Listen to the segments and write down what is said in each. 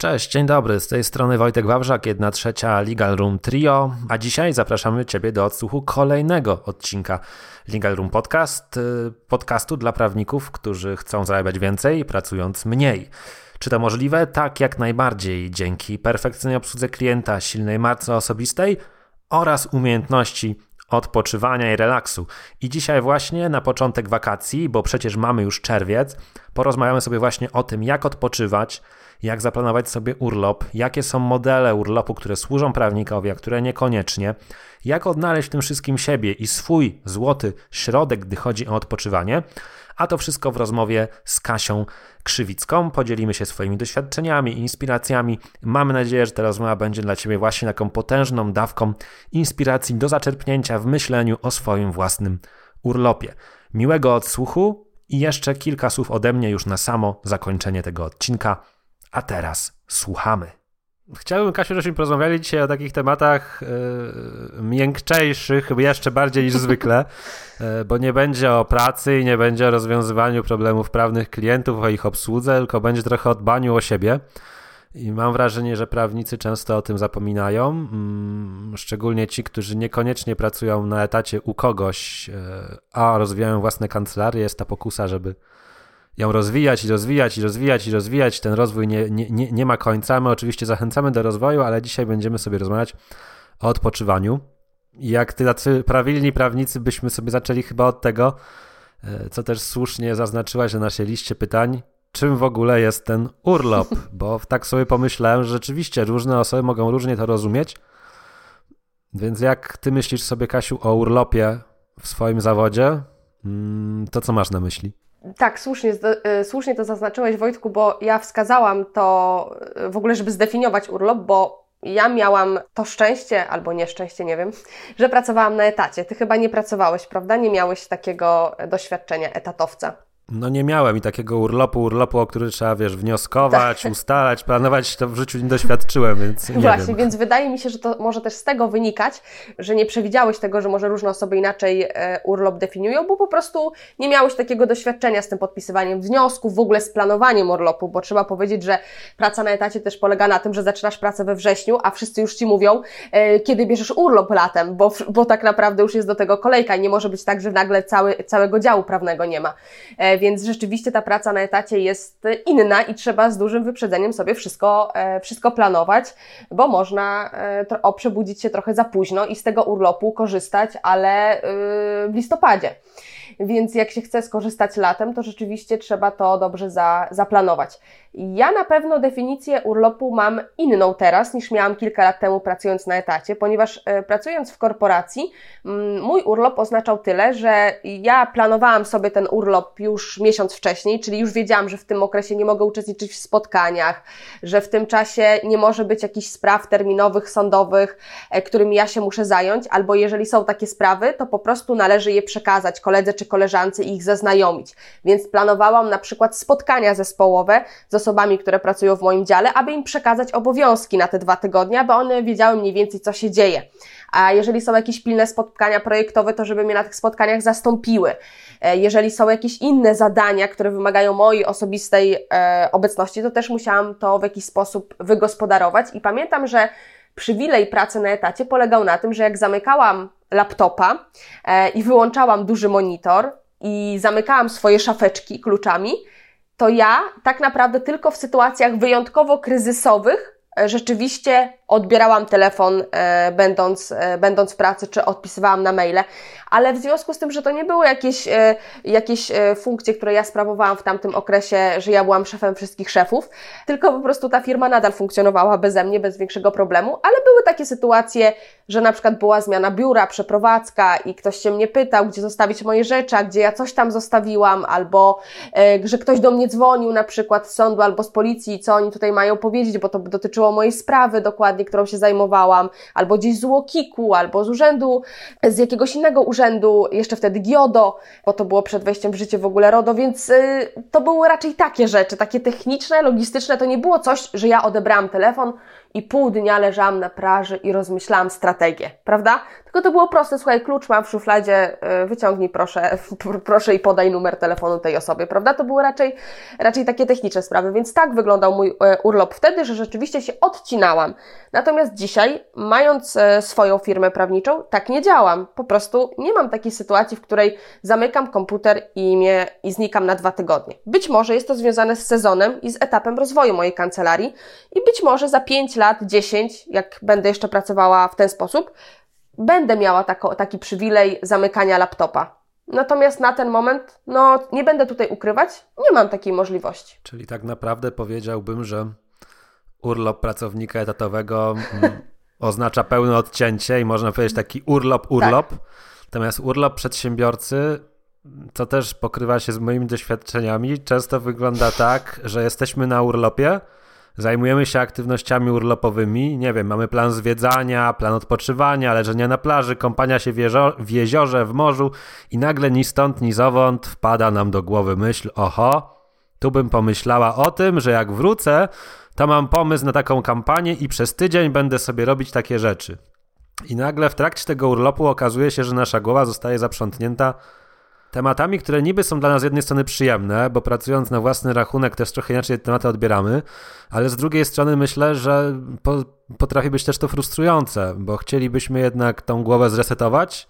Cześć, dzień dobry, z tej strony Wojtek Wawrzak, jedna trzecia Legal Room Trio, a dzisiaj zapraszamy Ciebie do odsłuchu kolejnego odcinka Legal Room Podcast, y, podcastu dla prawników, którzy chcą zarabiać więcej, pracując mniej. Czy to możliwe? Tak, jak najbardziej, dzięki perfekcyjnej obsłudze klienta, silnej marce osobistej oraz umiejętności odpoczywania i relaksu. I dzisiaj właśnie na początek wakacji, bo przecież mamy już czerwiec, porozmawiamy sobie właśnie o tym, jak odpoczywać, jak zaplanować sobie urlop, jakie są modele urlopu, które służą prawnikowi, a które niekoniecznie, jak odnaleźć w tym wszystkim siebie i swój złoty środek, gdy chodzi o odpoczywanie. A to wszystko w rozmowie z Kasią Krzywicką. Podzielimy się swoimi doświadczeniami, inspiracjami. Mamy nadzieję, że ta rozmowa będzie dla Ciebie właśnie taką potężną dawką inspiracji do zaczerpnięcia w myśleniu o swoim własnym urlopie. Miłego odsłuchu i jeszcze kilka słów ode mnie już na samo zakończenie tego odcinka. A teraz słuchamy. Chciałbym, Kasiu, żebyśmy porozmawiali dzisiaj o takich tematach yy, miękczejszych, jeszcze bardziej niż zwykle, yy, bo nie będzie o pracy i nie będzie o rozwiązywaniu problemów prawnych klientów, o ich obsłudze, tylko będzie trochę o dbaniu o siebie. I mam wrażenie, że prawnicy często o tym zapominają, yy, szczególnie ci, którzy niekoniecznie pracują na etacie u kogoś, y, a rozwijają własne kancelarie. Jest ta pokusa, żeby ją rozwijać i rozwijać i rozwijać i rozwijać. Ten rozwój nie, nie, nie, nie ma końca. My oczywiście zachęcamy do rozwoju, ale dzisiaj będziemy sobie rozmawiać o odpoczywaniu. I jak tacy prawilni prawnicy byśmy sobie zaczęli chyba od tego, e, co też słusznie zaznaczyłaś na naszej liście pytań, czym w ogóle jest ten urlop, bo tak sobie pomyślałem, że rzeczywiście różne osoby mogą różnie to rozumieć. Więc jak ty myślisz sobie, Kasiu, o urlopie w swoim zawodzie, mm, to co masz na myśli? Tak, słusznie, y, słusznie to zaznaczyłeś, Wojtku, bo ja wskazałam to y, w ogóle, żeby zdefiniować urlop, bo ja miałam to szczęście, albo nieszczęście, nie wiem, że pracowałam na etacie. Ty chyba nie pracowałeś, prawda? Nie miałeś takiego doświadczenia etatowca. No nie miałem i takiego urlopu, urlopu, o który trzeba, wiesz, wnioskować, tak. ustalać, planować, to w życiu nie doświadczyłem, więc nie Właśnie, wiem. więc wydaje mi się, że to może też z tego wynikać, że nie przewidziałeś tego, że może różne osoby inaczej e, urlop definiują, bo po prostu nie miałeś takiego doświadczenia z tym podpisywaniem wniosków, w ogóle z planowaniem urlopu, bo trzeba powiedzieć, że praca na etacie też polega na tym, że zaczynasz pracę we wrześniu, a wszyscy już Ci mówią, e, kiedy bierzesz urlop latem, bo, bo tak naprawdę już jest do tego kolejka i nie może być tak, że nagle cały, całego działu prawnego nie ma. Więc rzeczywiście ta praca na etacie jest inna i trzeba z dużym wyprzedzeniem sobie wszystko, e, wszystko planować, bo można e, przebudzić się trochę za późno i z tego urlopu korzystać, ale y, w listopadzie. Więc jak się chce skorzystać latem, to rzeczywiście trzeba to dobrze za, zaplanować. Ja na pewno definicję urlopu mam inną teraz niż miałam kilka lat temu pracując na etacie, ponieważ e, pracując w korporacji, mm, mój urlop oznaczał tyle, że ja planowałam sobie ten urlop już miesiąc wcześniej, czyli już wiedziałam, że w tym okresie nie mogę uczestniczyć w spotkaniach, że w tym czasie nie może być jakichś spraw terminowych, sądowych, e, którymi ja się muszę zająć, albo jeżeli są takie sprawy, to po prostu należy je przekazać koledze czy koleżance i ich zaznajomić. Więc planowałam na przykład spotkania zespołowe z osobami, które pracują w moim dziale, aby im przekazać obowiązki na te dwa tygodnie, aby one wiedziały mniej więcej, co się dzieje. A jeżeli są jakieś pilne spotkania projektowe, to żeby mnie na tych spotkaniach zastąpiły. E, jeżeli są jakieś inne zadania, które wymagają mojej osobistej e, obecności, to też musiałam to w jakiś sposób wygospodarować. I pamiętam, że przywilej pracy na etacie polegał na tym, że jak zamykałam laptopa e, i wyłączałam duży monitor i zamykałam swoje szafeczki kluczami, to ja tak naprawdę tylko w sytuacjach wyjątkowo kryzysowych e, rzeczywiście odbierałam telefon, e, będąc, e, będąc w pracy, czy odpisywałam na maile, ale w związku z tym, że to nie były jakieś, e, jakieś e, funkcje, które ja sprawowałam w tamtym okresie, że ja byłam szefem wszystkich szefów, tylko po prostu ta firma nadal funkcjonowała beze mnie, bez większego problemu, ale były takie sytuacje, że na przykład była zmiana biura, przeprowadzka i ktoś się mnie pytał, gdzie zostawić moje rzeczy, a gdzie ja coś tam zostawiłam, albo e, że ktoś do mnie dzwonił na przykład z sądu albo z policji, co oni tutaj mają powiedzieć, bo to dotyczyło mojej sprawy dokładnie, którą się zajmowałam, albo gdzieś z UOKiK-u, albo z urzędu, z jakiegoś innego urzędu, jeszcze wtedy GIODO, bo to było przed wejściem w życie w ogóle RODO, więc y, to były raczej takie rzeczy, takie techniczne, logistyczne, to nie było coś, że ja odebrałam telefon i pół dnia leżałam na plaży i rozmyślałam strategię, prawda? Tylko to było proste, słuchaj, klucz mam w szufladzie, y, wyciągnij proszę, proszę i podaj numer telefonu tej osobie, prawda? To były raczej, raczej takie techniczne sprawy, więc tak wyglądał mój e, urlop wtedy, że rzeczywiście się odcinałam. Natomiast dzisiaj, mając e, swoją firmę prawniczą, tak nie działam. Po prostu nie mam takiej sytuacji, w której zamykam komputer i, mnie, i znikam na dwa tygodnie. Być może jest to związane z sezonem i z etapem rozwoju mojej kancelarii i być może za 5 lat, 10, jak będę jeszcze pracowała w ten sposób, będę miała tako, taki przywilej zamykania laptopa. Natomiast na ten moment, no nie będę tutaj ukrywać, nie mam takiej możliwości. Czyli tak naprawdę powiedziałbym, że urlop pracownika etatowego mm, oznacza pełne odcięcie i można powiedzieć taki urlop, urlop. Tak. Natomiast urlop przedsiębiorcy, co też pokrywa się z moimi doświadczeniami, często wygląda tak, że jesteśmy na urlopie, Zajmujemy się aktywnościami urlopowymi. Nie wiem, mamy plan zwiedzania, plan odpoczywania, leżenia na plaży, kąpania się w, w jeziorze, w morzu i nagle ni stąd, ni zowąd wpada nam do głowy myśl, oho, tu bym pomyślała o tym, że jak wrócę, to mam pomysł na taką kampanię i przez tydzień będę sobie robić takie rzeczy. I nagle w trakcie tego urlopu okazuje się, że nasza głowa zostaje zaprzątnięta tematami, które niby są dla nas z jednej strony przyjemne, bo pracując na własny rachunek też trochę inaczej te tematy odbieramy, ale z drugiej strony myślę, że po, potrafi być też to frustrujące, bo chcielibyśmy jednak tą głowę zresetować,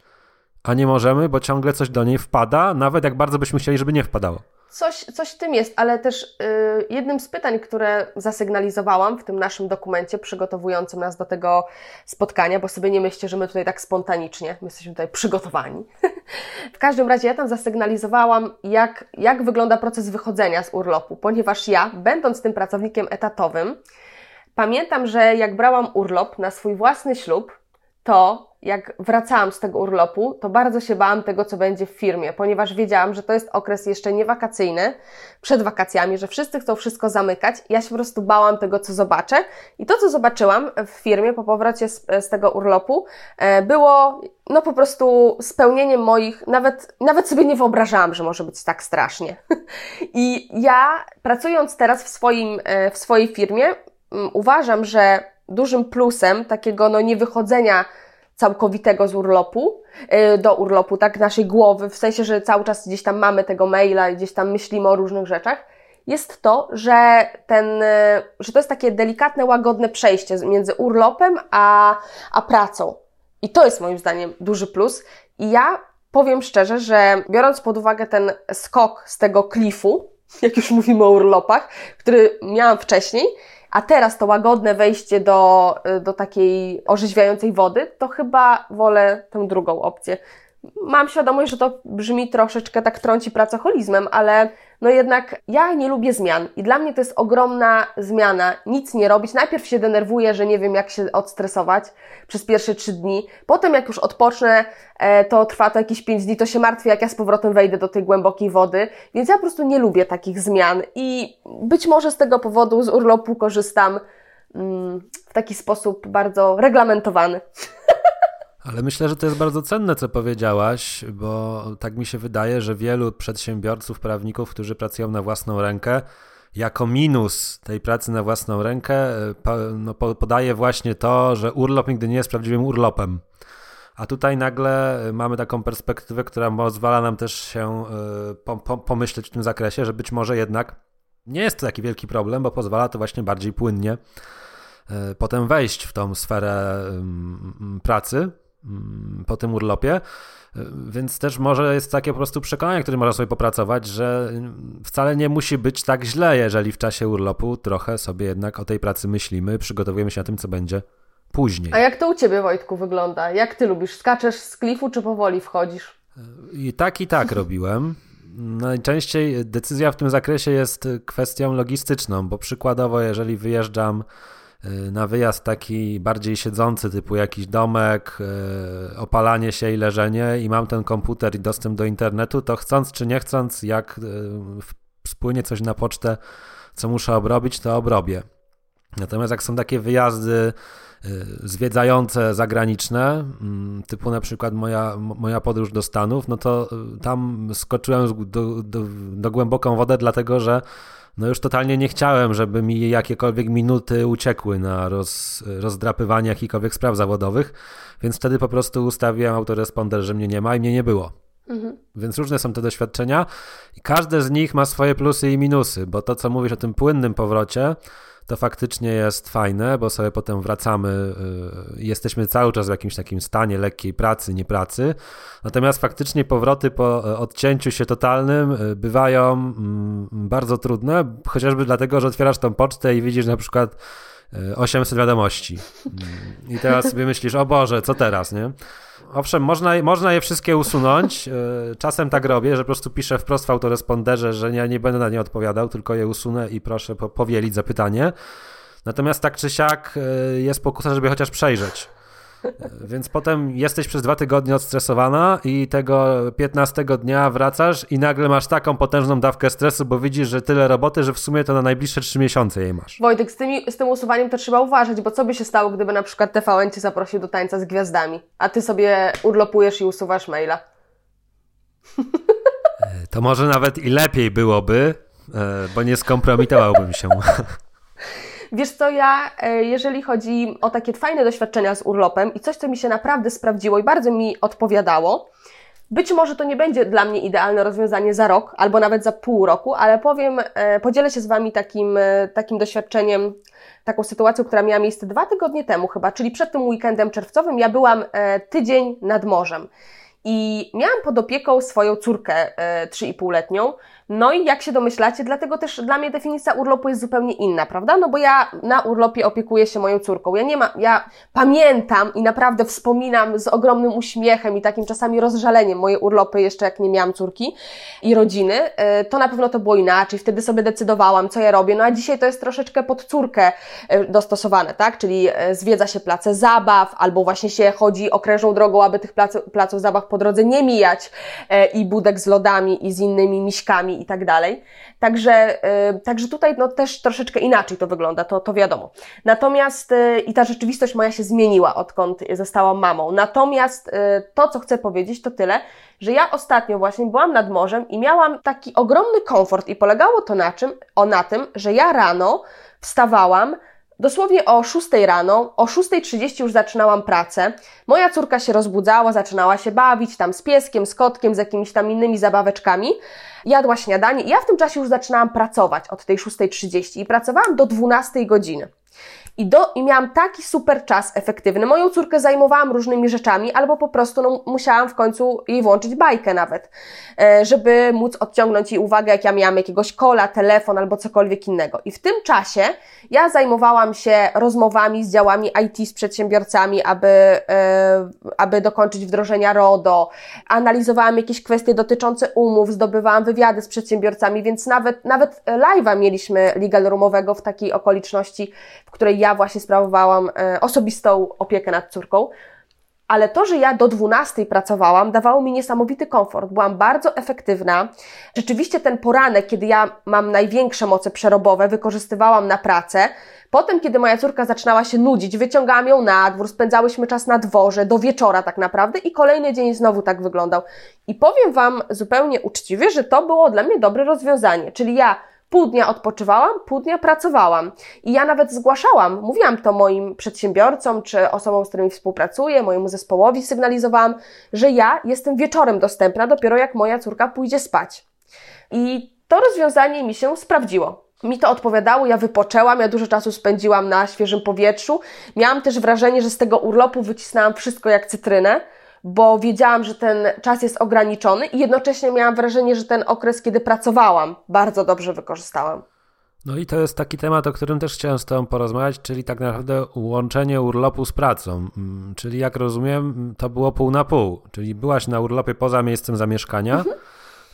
a nie możemy, bo ciągle coś do niej wpada, nawet jak bardzo byśmy chcieli, żeby nie wpadało. Coś, coś w tym jest, ale też yy, jednym z pytań, które zasygnalizowałam w tym naszym dokumencie przygotowującym nas do tego spotkania, bo sobie nie myślcie, że my tutaj tak spontanicznie, my jesteśmy tutaj przygotowani. w każdym razie ja tam zasygnalizowałam, jak, jak wygląda proces wychodzenia z urlopu, ponieważ ja, będąc tym pracownikiem etatowym, pamiętam, że jak brałam urlop na swój własny ślub, to jak wracałam z tego urlopu, to bardzo się bałam tego, co będzie w firmie, ponieważ wiedziałam, że to jest okres jeszcze niewakacyjny, przed wakacjami, że wszyscy chcą wszystko zamykać. Ja się po prostu bałam tego, co zobaczę. I to, co zobaczyłam w firmie po powrocie z, z tego urlopu, e, było no po prostu spełnieniem moich, nawet, nawet sobie nie wyobrażałam, że może być tak strasznie. I ja, pracując teraz w, swoim, e, w swojej firmie, uważam, że dużym plusem takiego no niewychodzenia całkowitego z urlopu, y, do urlopu, tak, naszej głowy, w sensie, że cały czas gdzieś tam mamy tego maila i gdzieś tam myślimy o różnych rzeczach, jest to, że ten, y, że to jest takie delikatne, łagodne przejście między urlopem a, a pracą. I to jest moim zdaniem duży plus. I ja powiem szczerze, że biorąc pod uwagę ten skok z tego klifu, jak już mówimy o urlopach, który miałam wcześniej, a teraz to łagodne wejście do, y, do takiej orzeźwiającej wody, to chyba wolę tę drugą opcję. Mam świadomość, że to brzmi troszeczkę tak trąci pracoholizmem, ale no jednak ja nie lubię zmian i dla mnie to jest ogromna zmiana. Nic nie robić. Najpierw się denerwuję, że nie wiem jak się odstresować przez pierwsze trzy dni. Potem jak już odpocznę, e, to trwa to jakieś pięć dni, to się martwię, jak ja z powrotem wejdę do tej głębokiej wody. Więc ja po prostu nie lubię takich zmian i być może z tego powodu z urlopu korzystam mm, w taki sposób bardzo reglamentowany. Ale myślę, że to jest bardzo cenne, co powiedziałaś, bo tak mi się wydaje, że wielu przedsiębiorców, prawników, którzy pracują na własną rękę, jako minus tej pracy na własną rękę no, podaje właśnie to, że urlop nigdy nie jest prawdziwym urlopem. A tutaj nagle mamy taką perspektywę, która pozwala nam też się e, pomyśleć w tym zakresie, że być może jednak nie jest to taki wielki problem, bo pozwala to właśnie bardziej płynnie e, potem wejść w tą sferę pracy, po tym urlopie. Więc też może jest takie po prostu przekonanie, które można sobie popracować, że wcale nie musi być tak źle, jeżeli w czasie urlopu trochę sobie jednak o tej pracy myślimy, przygotowujemy się na tym, co będzie później. A jak to u Ciebie, Wojtku, wygląda? Jak Ty lubisz? Skaczesz z klifu, czy powoli wchodzisz? I tak, i tak robiłem. Najczęściej decyzja w tym zakresie jest kwestią logistyczną, bo przykładowo, jeżeli wyjeżdżam na wyjazd taki bardziej siedzący, typu jakiś domek, y, opalanie się i leżenie i mam ten komputer i dostęp do internetu, to chcąc czy nie chcąc, jak y, spłynie coś na pocztę, co muszę obrobić, to obrobię. Natomiast jak są takie wyjazdy zwiedzające zagraniczne, mm, typu na przykład moja, moja podróż do Stanów, no to tam skoczyłem do, do, do głęboką wodę, dlatego że no już totalnie nie chciałem, żeby mi jakiekolwiek minuty uciekły na roz, rozdrapywanie jakichkolwiek spraw zawodowych, więc wtedy po prostu ustawiłem autoresponder, że mnie nie ma i mnie nie było. Mhm. Więc różne są te doświadczenia i każde z nich ma swoje plusy i minusy, bo to, co mówisz o tym płynnym powrocie, to faktycznie jest fajne, bo sobie potem wracamy, y, jesteśmy cały czas w jakimś takim stanie lekkiej pracy, nie pracy. Natomiast faktycznie powroty po y, odcięciu się totalnym y, bywają mm, bardzo trudne, chociażby dlatego, że otwierasz tą pocztę i widzisz na przykład 800 wiadomości. I teraz sobie myślisz, o Boże, co teraz, nie? Owszem, można, można je wszystkie usunąć. E, czasem tak robię, że po prostu piszę wprost w autoresponderze, że ja nie będę na nie odpowiadał, tylko je usunę i proszę powielić zapytanie. Natomiast tak czy siak e, jest pokusa, żeby chociaż przejrzeć. Więc potem jesteś przez dwa tygodnie odstresowana i tego 15 dnia wracasz i nagle masz taką potężną dawkę stresu, bo widzisz, że tyle roboty, że w sumie to na najbliższe trzy miesiące jej masz. Wojtek, z, tymi, z tym usuwaniem to trzeba uważać, bo co by się stało, gdyby na przykład TVN cię zaprosił do tańca z gwiazdami, a ty sobie urlopujesz i usuwasz maila? E, to może nawet i lepiej byłoby, e, bo nie skompromitowałbym się. Wiesz co, ja, e, jeżeli chodzi o takie fajne doświadczenia z urlopem i coś, co mi się naprawdę sprawdziło i bardzo mi odpowiadało, być może to nie będzie dla mnie idealne rozwiązanie za rok albo nawet za pół roku, ale powiem, e, podzielę się z Wami takim, e, takim doświadczeniem, taką sytuacją, która miała miejsce dwa tygodnie temu chyba, czyli przed tym weekendem czerwcowym. Ja byłam tydzień nad morzem i miałam pod opieką swoją córkę 3,5-letnią. No i jak się domyślacie, dlatego też dla mnie definicja urlopu jest zupełnie inna, prawda? No bo ja na urlopie opiekuję się moją córką. Ja nie ma, ja pamiętam i naprawdę wspominam z ogromnym uśmiechem i takim czasami rozżaleniem moje urlopy jeszcze jak nie miałam córki i rodziny. E, to na pewno to było inaczej. Wtedy sobie decydowałam, co ja robię. No a dzisiaj to jest troszeczkę pod córkę e, dostosowane, tak? Czyli e, zwiedza się place zabaw albo właśnie się chodzi okrężną drogą, aby tych placów zabaw po drodze nie mijać i budek z lodami i z innymi miśkami i tak dalej. Także, y, także tutaj no, też troszeczkę inaczej to wygląda, to, to wiadomo. Natomiast y, i ta rzeczywistość moja się zmieniła, odkąd zostałam mamą. Natomiast y, to, co chcę powiedzieć, to tyle, że ja ostatnio właśnie byłam nad morzem i miałam taki ogromny komfort i polegało to na czym? O na tym, że ja rano wstawałam, Dosłownie o 6 rano, o 6.30 już zaczynałam pracę. Moja córka się rozbudzała, zaczynała się bawić tam z pieskiem, z kotkiem, z jakimiś tam innymi zabaweczkami. Jadła śniadanie i ja w tym czasie już zaczynałam pracować od tej 6.30 i pracowałam do 12 godziny. I, do, I miałam taki super czas efektywny. Moją córkę zajmowałam różnymi rzeczami, albo po prostu no, musiałam w końcu jej włączyć bajkę nawet, e, żeby móc odciągnąć jej uwagę, jak ja miałam jakiegoś kola, telefon albo cokolwiek innego. I w tym czasie ja zajmowałam się rozmowami z działami IT z przedsiębiorcami, aby, e, aby dokończyć wdrożenia RODO, analizowałam jakieś kwestie dotyczące umów, zdobywałam wywiady z przedsiębiorcami, więc nawet, nawet live'a mieliśmy legal roomowego w takiej okoliczności, w której ja właśnie sprawowałam e, osobistą opiekę nad córką. Ale to, że ja do 12 pracowałam, dawało mi niesamowity komfort. Byłam bardzo efektywna. Rzeczywiście ten poranek, kiedy ja mam największe moce przerobowe, wykorzystywałam na pracę. Potem, kiedy moja córka zaczynała się nudzić, wyciągałam ją na dwór, spędzałyśmy czas na dworze, do wieczora tak naprawdę i kolejny dzień znowu tak wyglądał. I powiem Wam zupełnie uczciwie, że to było dla mnie dobre rozwiązanie. Czyli ja Pół dnia odpoczywałam, pół dnia pracowałam. I ja nawet zgłaszałam, mówiłam to moim przedsiębiorcom czy osobom, z którymi współpracuję, mojemu zespołowi sygnalizowałam, że ja jestem wieczorem dostępna dopiero jak moja córka pójdzie spać. I to rozwiązanie mi się sprawdziło. Mi to odpowiadało, ja wypoczęłam, ja dużo czasu spędziłam na świeżym powietrzu. Miałam też wrażenie, że z tego urlopu wycisnęłam wszystko jak cytrynę bo wiedziałam, że ten czas jest ograniczony i jednocześnie miałam wrażenie, że ten okres, kiedy pracowałam, bardzo dobrze wykorzystałam. No i to jest taki temat, o którym też chciałem z Tobą porozmawiać, czyli tak naprawdę łączenie urlopu z pracą. Mm, czyli jak rozumiem, to było pół na pół, czyli byłaś na urlopie poza miejscem zamieszkania,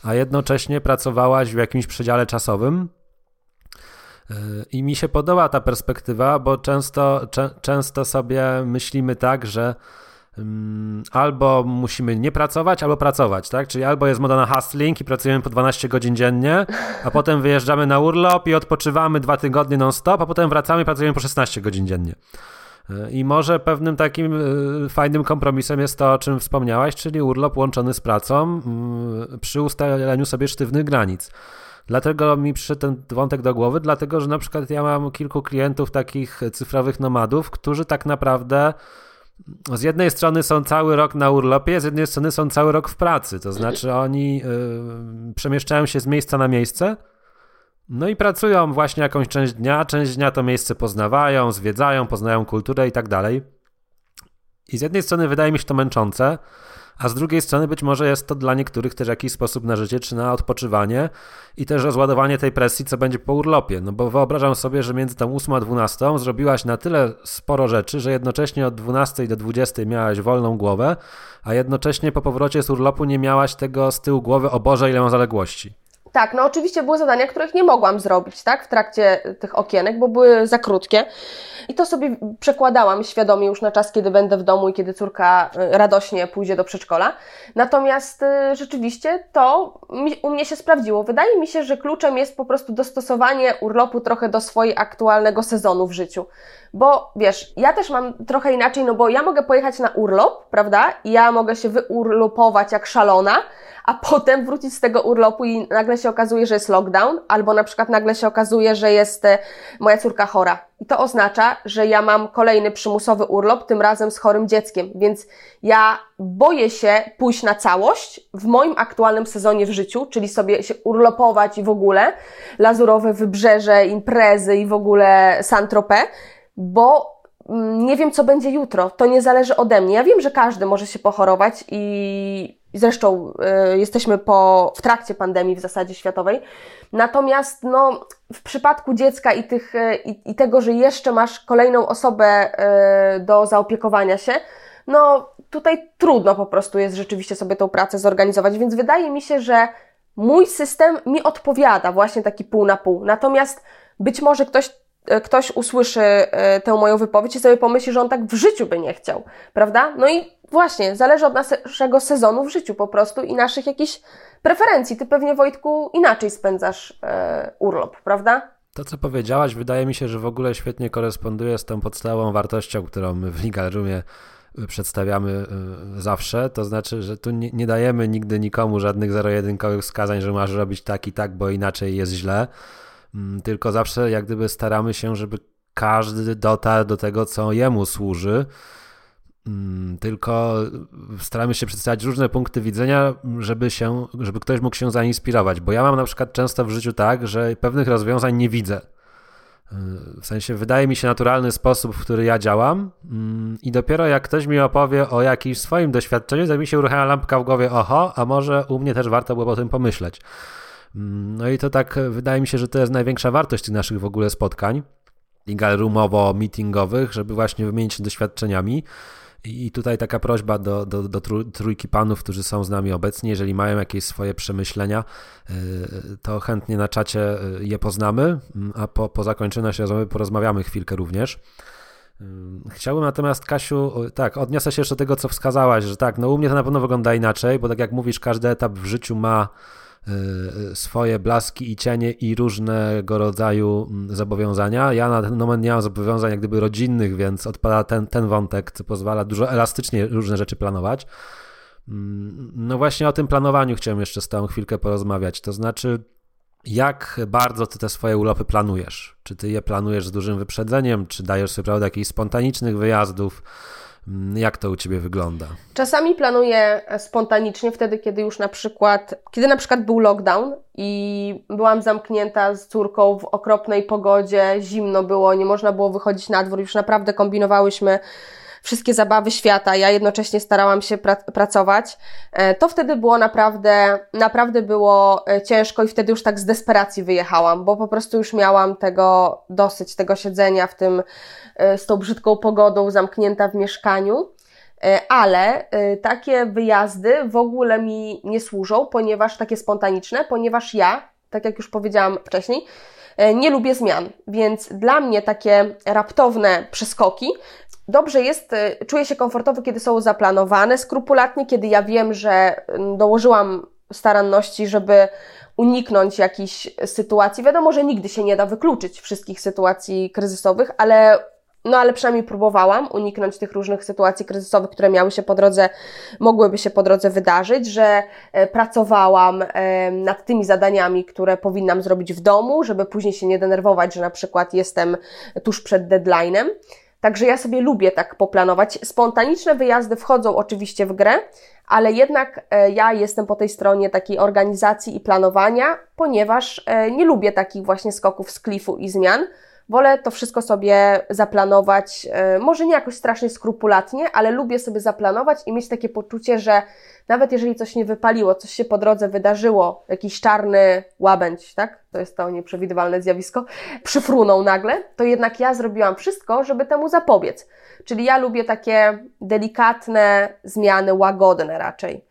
a jednocześnie pracowałaś w jakimś przedziale czasowym. Y, I mi się podoba ta perspektywa, bo często, często sobie myślimy tak, że albo musimy nie pracować, albo pracować, tak? Czyli albo jest moda na hustling i pracujemy po 12 godzin dziennie, a potem wyjeżdżamy na urlop i odpoczywamy dwa tygodnie non-stop, a potem wracamy i pracujemy po 16 godzin dziennie. I może pewnym takim y, fajnym kompromisem jest to, o czym wspomniałaś, czyli urlop łączony z pracą przy ustaleniu sobie sztywnych granic. Dlatego mi przyszedł ten wątek do głowy, dlatego że na przykład ja mam kilku klientów takich cyfrowych nomadów, którzy tak naprawdę z jednej strony są cały rok na urlopie, z jednej strony są cały rok w pracy. To znaczy oni y, przemieszczają się z miejsca na miejsce, no i pracują właśnie jakąś część dnia. Część dnia to miejsce poznawają, zwiedzają, poznają kulturę i tak dalej. I z jednej strony wydaje mi się to męczące, a z drugiej strony być może jest to dla niektórych też jakiś sposób na życie czy na odpoczywanie i też rozładowanie tej presji, co będzie po urlopie. No bo wyobrażam sobie, że między tą 8 a 12 zrobiłaś na tyle sporo rzeczy, że jednocześnie od 12 do 20 miałaś wolną głowę, a jednocześnie po powrocie z urlopu nie miałaś tego z tyłu głowy, o Boże, ile mam zaległości. Tak, no oczywiście były zadania, których nie mogłam zrobić, tak, w trakcie tych okienek, bo były za krótkie. I to sobie przekładałam świadomie już na czas, kiedy będę w domu i kiedy córka y, radośnie pójdzie do przedszkola. Natomiast y, rzeczywiście to u mnie się sprawdziło. Wydaje mi się, że kluczem jest po prostu dostosowanie urlopu trochę do swojego aktualnego sezonu w życiu. Bo wiesz, ja też mam trochę inaczej, no bo ja mogę pojechać na urlop, prawda? I ja mogę się wyurlopować jak szalona, a potem wrócić z tego urlopu i nagle się okazuje, że jest lockdown, albo na przykład nagle się okazuje, że jest e, moja córka chora. I to oznacza, że ja mam kolejny przymusowy urlop, tym razem z chorym dzieckiem, więc ja boję się pójść na całość w moim aktualnym sezonie w życiu, czyli sobie się urlopować i w ogóle, lazurowe wybrzeże, imprezy i w ogóle Saint-Tropez, bo mm, nie wiem, co będzie jutro. To nie zależy ode mnie. Ja wiem, że każdy może się pochorować i zresztą y, jesteśmy po, w trakcie pandemii w zasadzie światowej. Natomiast no, w przypadku dziecka i, tych, y, i, i tego, że jeszcze masz kolejną osobę y, do zaopiekowania się, no tutaj trudno po prostu jest rzeczywiście sobie tą pracę zorganizować, więc wydaje mi się, że mój system mi odpowiada właśnie taki pół na pół. Natomiast być może ktoś E, ktoś usłyszy e, tę moją wypowiedź i sobie pomyśli, że on tak w życiu by nie chciał, prawda? No i właśnie, zależy od naszego sezonu w życiu po prostu i naszych jakichś preferencji. Ty pewnie, Wojtku, inaczej spędzasz e, urlop, prawda? To, co powiedziałaś, wydaje mi się, że w ogóle świetnie koresponduje z tą podstawową wartością, którą my w Legal przedstawiamy zawsze. To znaczy, że tu nie, nie dajemy nigdy nikomu żadnych zero-jedynkowych wskazań, że masz robić tak i tak, bo inaczej jest źle tylko zawsze jak gdyby staramy się, żeby każdy dotarł do tego, co jemu służy. Mm, tylko staramy się przedstawiać różne punkty widzenia, żeby, się, żeby ktoś mógł się zainspirować. Bo ja mam na przykład często w życiu tak, że pewnych rozwiązań nie widzę. W sensie wydaje mi się naturalny sposób, w który ja działam, mm, i dopiero jak ktoś mi opowie o jakimś swoim doświadczeniu, to mi się uruchamia lampka w głowie, oho, a może u mnie też warto było o tym pomyśleć. No i to tak wydaje mi się, że to jest największa wartość tych naszych w ogóle spotkań legal roomowo-meetingowych, żeby właśnie wymienić się doświadczeniami. I tutaj taka prośba do, do, do trójki panów, którzy są z nami obecni, jeżeli mają jakieś swoje przemyślenia, y, to chętnie na czacie y, je poznamy, a po, po zakończeniu naszej rozmowy porozmawiamy chwilkę również. Y, chciałbym natomiast, Kasiu, tak, odniosę się jeszcze do tego, co wskazałaś, że tak, no u mnie to na pewno wygląda inaczej, bo tak jak mówisz, każdy etap w życiu ma swoje blaski i cienie i różnego rodzaju mm, zobowiązania. Ja na ten moment nie mam zobowiązań jak gdyby rodzinnych, więc odpada ten, ten wątek, co pozwala dużo elastycznie różne rzeczy planować. Mm, no właśnie o tym planowaniu chciałem jeszcze z tą chwilkę porozmawiać. To znaczy, jak bardzo ty te swoje urlopy planujesz? Czy ty je planujesz z dużym wyprzedzeniem, czy dajesz sobie prawdę jakichś spontanicznych wyjazdów? Mm, jak to u Ciebie wygląda? Czasami planuję spontanicznie, wtedy, kiedy już na przykład, kiedy na przykład był lockdown i byłam zamknięta z córką w okropnej pogodzie, zimno było, nie można było wychodzić na dwór, już naprawdę kombinowałyśmy wszystkie zabawy świata, ja jednocześnie starałam się pra pracować, e, to wtedy było naprawdę, naprawdę było e, ciężko i wtedy już tak z desperacji wyjechałam, bo po prostu już miałam tego dosyć, tego siedzenia w tym, e, z tą brzydką pogodą, zamknięta w mieszkaniu. Ale takie wyjazdy w ogóle mi nie służą, ponieważ takie spontaniczne, ponieważ ja, tak jak już powiedziałam wcześniej, nie lubię zmian, więc dla mnie takie raptowne przeskoki dobrze jest, y, czuję się komfortowo, kiedy są zaplanowane skrupulatnie, kiedy ja wiem, że mm, dołożyłam staranności, żeby uniknąć jakichś sytuacji. Wiadomo, że nigdy się nie da wykluczyć wszystkich sytuacji kryzysowych, ale no ale przynajmniej próbowałam uniknąć tych różnych sytuacji kryzysowych, które miały się po drodze, mogłyby się po drodze wydarzyć, że e, pracowałam e, nad tymi zadaniami, które powinnam zrobić w domu, żeby później się nie denerwować, że na przykład jestem tuż przed deadline'em. Także ja sobie lubię tak poplanować. Spontaniczne wyjazdy wchodzą oczywiście w grę, ale jednak e, ja jestem po tej stronie takiej organizacji i planowania, ponieważ nie lubię takich właśnie skoków z klifu i zmian Wolę to wszystko sobie zaplanować, e, może nie jakoś strasznie skrupulatnie, ale lubię sobie zaplanować i mieć takie poczucie, że nawet jeżeli coś nie wypaliło, coś się po drodze wydarzyło, jakiś czarny łabędź, tak? To jest to nieprzewidywalne zjawisko, przyfrunął nagle, to jednak ja zrobiłam wszystko, żeby temu zapobiec. Czyli ja lubię takie delikatne zmiany, łagodne raczej.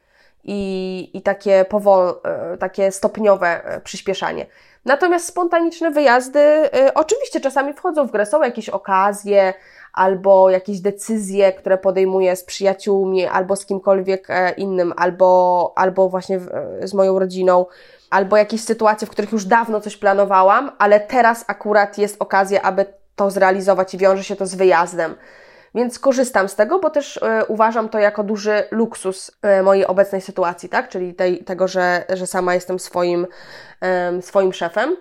I, i takie, powol, e, takie stopniowe e, przyspieszanie. Natomiast spontaniczne wyjazdy y, oczywiście czasami wchodzą w grę. Są jakieś okazje albo jakieś decyzje, które podejmuję z przyjaciółmi albo z kimkolwiek e, innym, albo, albo właśnie z moją rodziną, albo jakieś sytuacje, w których już dawno coś planowałam, ale teraz akurat jest okazja, aby to zrealizować i wiąże się to z wyjazdem. Więc korzystam z tego, bo też y, uważam to jako duży luksus y, mojej obecnej sytuacji, tak? Czyli tej, tego, że, że sama jestem swoim, swoim szefem.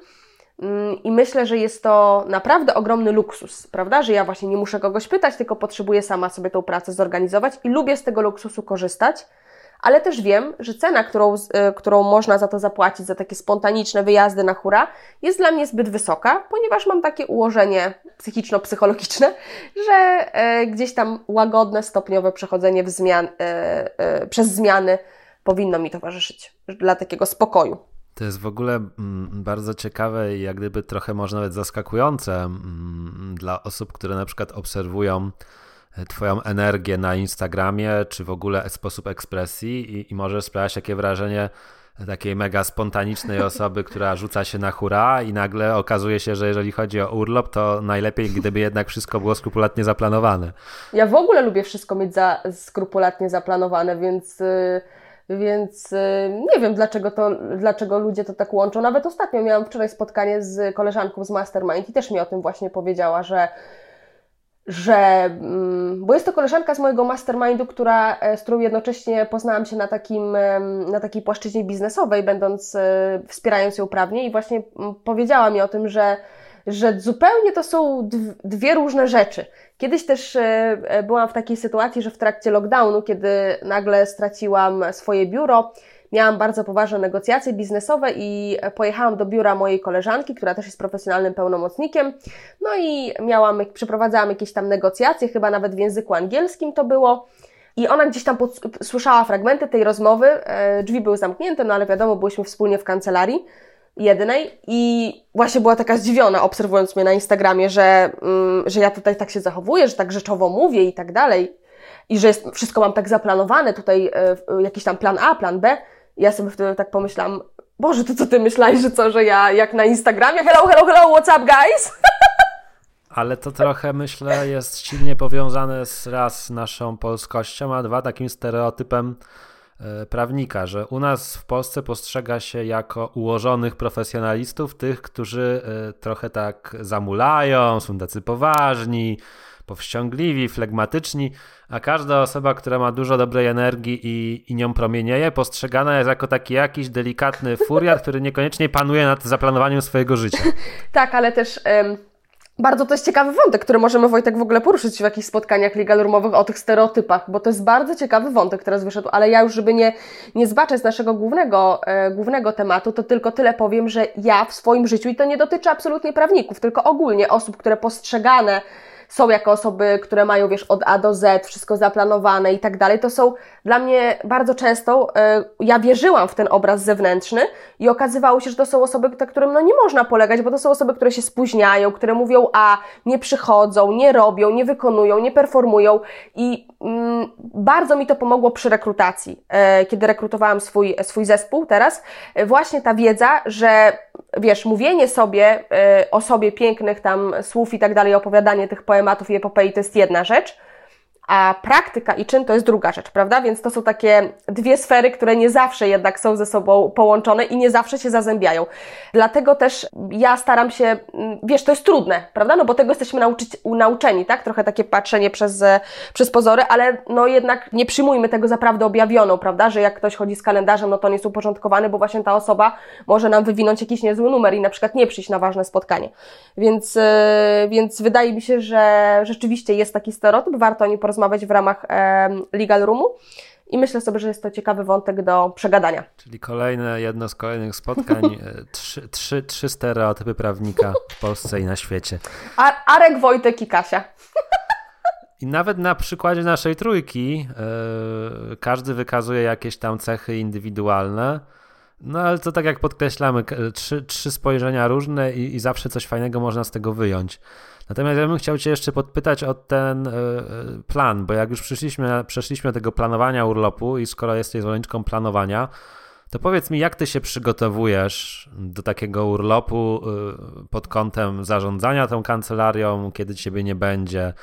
Mm, I myślę, że jest to naprawdę ogromny luksus, prawda? Że ja właśnie nie muszę kogoś pytać, tylko potrzebuję sama sobie tą pracę zorganizować i lubię z tego luksusu korzystać ale też wiem, że cena, którą, e, którą można za to zapłacić, za takie spontaniczne wyjazdy na hura, jest dla mnie zbyt wysoka, ponieważ mam takie ułożenie psychiczno-psychologiczne, że e, gdzieś tam łagodne, stopniowe przechodzenie zmian, e, przez zmiany powinno mi towarzyszyć dla takiego spokoju. To jest w ogóle mm, bardzo ciekawe i jak gdyby trochę może nawet zaskakujące mm, dla osób, które na przykład obserwują Twoją energię na Instagramie, czy w ogóle sposób ekspresji i, i może sprawiać takie wrażenie takiej mega spontanicznej osoby, która rzuca się na hura i nagle okazuje się, że jeżeli chodzi o urlop, to najlepiej gdyby jednak wszystko było skrupulatnie zaplanowane. Ja w ogóle lubię wszystko mieć za, skrupulatnie zaplanowane, więc... Yy... Więc nie wiem, dlaczego, to, dlaczego ludzie to tak łączą. Nawet ostatnio miałam wczoraj spotkanie z koleżanką z Mastermind i też mi o tym właśnie powiedziała, że że, mm, bo jest to koleżanka z mojego mastermindu, która, e, z którą jednocześnie poznałam się na, takim, na takiej płaszczyźnie biznesowej, będąc, e, wspierając ją prawnie i właśnie mm, powiedziała mi o tym, że, że zupełnie to są dwie różne rzeczy. Kiedyś też e, byłam w takiej sytuacji, że w trakcie lockdownu, kiedy nagle straciłam swoje biuro, miałam bardzo poważne negocjacje biznesowe i pojechałam do biura mojej koleżanki, która też jest profesjonalnym pełnomocnikiem. No i miałam, przeprowadzałam jakieś tam negocjacje, chyba nawet w języku angielskim to było. I ona gdzieś tam pod, słyszała fragmenty tej rozmowy, e, drzwi były zamknięte, no ale wiadomo, byliśmy wspólnie w kancelarii jednej i właśnie była taka zdziwiona, obserwując mnie na Instagramie, że, mm, że ja tutaj tak się zachowuję, że tak rzeczowo mówię i tak dalej. I że jest, wszystko mam tak zaplanowane, tutaj e, jakiś tam plan A, plan B ja sobie wtedy tak pomyślałam, Boże, to co ty myślałeś, że co, że ja jak na Instagramie, hello, hello, hello, what's up guys? Ale to trochę myślę jest silnie powiązane z raz naszą polskością, a dwa takim stereotypem e, prawnika, że u nas w Polsce postrzega się jako ułożonych profesjonalistów tych, którzy e, trochę tak zamulają, są tacy poważni, powściągliwi, flegmatyczni, a każda osoba, która ma dużo dobrej energii i, i nią promienieje, postrzegana jest jako taki jakiś delikatny furiat, który niekoniecznie panuje nad zaplanowaniem swojego życia. tak, ale też... Bardzo to jest ciekawy wątek, który możemy Wojtek w ogóle poruszyć w jakichś spotkaniach legal o tych stereotypach, bo to jest bardzo ciekawy wątek, teraz wyszedł, ale ja już, żeby nie, nie zbaczać z naszego głównego, e, głównego tematu, to tylko tyle powiem, że ja w swoim życiu, i to nie dotyczy absolutnie prawników, tylko ogólnie osób, które postrzegane są jako osoby, które mają, wiesz, od A do Z, wszystko zaplanowane i tak dalej, to są dla mnie bardzo często, e, ja wierzyłam w ten obraz zewnętrzny i okazywało się, że to są osoby, na którym no nie można polegać, bo to są osoby, które się spóźniają, które mówią A, nie przychodzą, nie robią, nie wykonują, nie performują i mm, bardzo mi to pomogło przy rekrutacji, e, kiedy rekrutowałam swój, swój zespół teraz, e, właśnie ta wiedza, że wiesz, mówienie sobie o sobie pięknych tam słów i tak dalej, opowiadanie tych poematów i epopei to jest jedna rzecz, a praktyka i czyn to jest druga rzecz, prawda? Więc to są takie dwie sfery, które nie zawsze jednak są ze sobą połączone i nie zawsze się zazębiają. Dlatego też ja staram się, mm, wiesz, to jest trudne, prawda? No bo tego jesteśmy nauczyć, nauczeni, tak? Trochę takie patrzenie przez, przez pozory, ale no jednak nie przyjmujmy tego za prawdę objawioną, prawda? Że jak ktoś chodzi z kalendarzem, no to on jest uporządkowany, bo właśnie ta osoba może nam wywinąć jakiś niezły numer i na przykład nie przyjść na ważne spotkanie. Więc, yy, więc wydaje mi się, że rzeczywiście jest taki stereotyp, warto o nim porozmawiać w ramach Legal Roomu. I myślę sobie, że jest to ciekawy wątek do przegadania. Czyli kolejne, jedno z kolejnych spotkań, e, trzy, trzy, trzy stereotypy prawnika w Polsce i na świecie. Arek, Wojtek i Kasia. I nawet na przykładzie naszej trójki yy, każdy wykazuje jakieś tam cechy indywidualne. No ale to tak jak podkreślamy, trzy, trzy spojrzenia różne i, i zawsze coś fajnego można z tego wyjąć. Natomiast ja bym chciał Cię jeszcze podpytać o ten yy, plan, bo jak już przyszliśmy, przeszliśmy tego planowania urlopu i skoro jesteś zwolenniczką planowania, to powiedz mi, jak Ty się przygotowujesz do takiego urlopu yy, pod kątem zarządzania tą kancelarią, kiedy Ciebie nie będzie?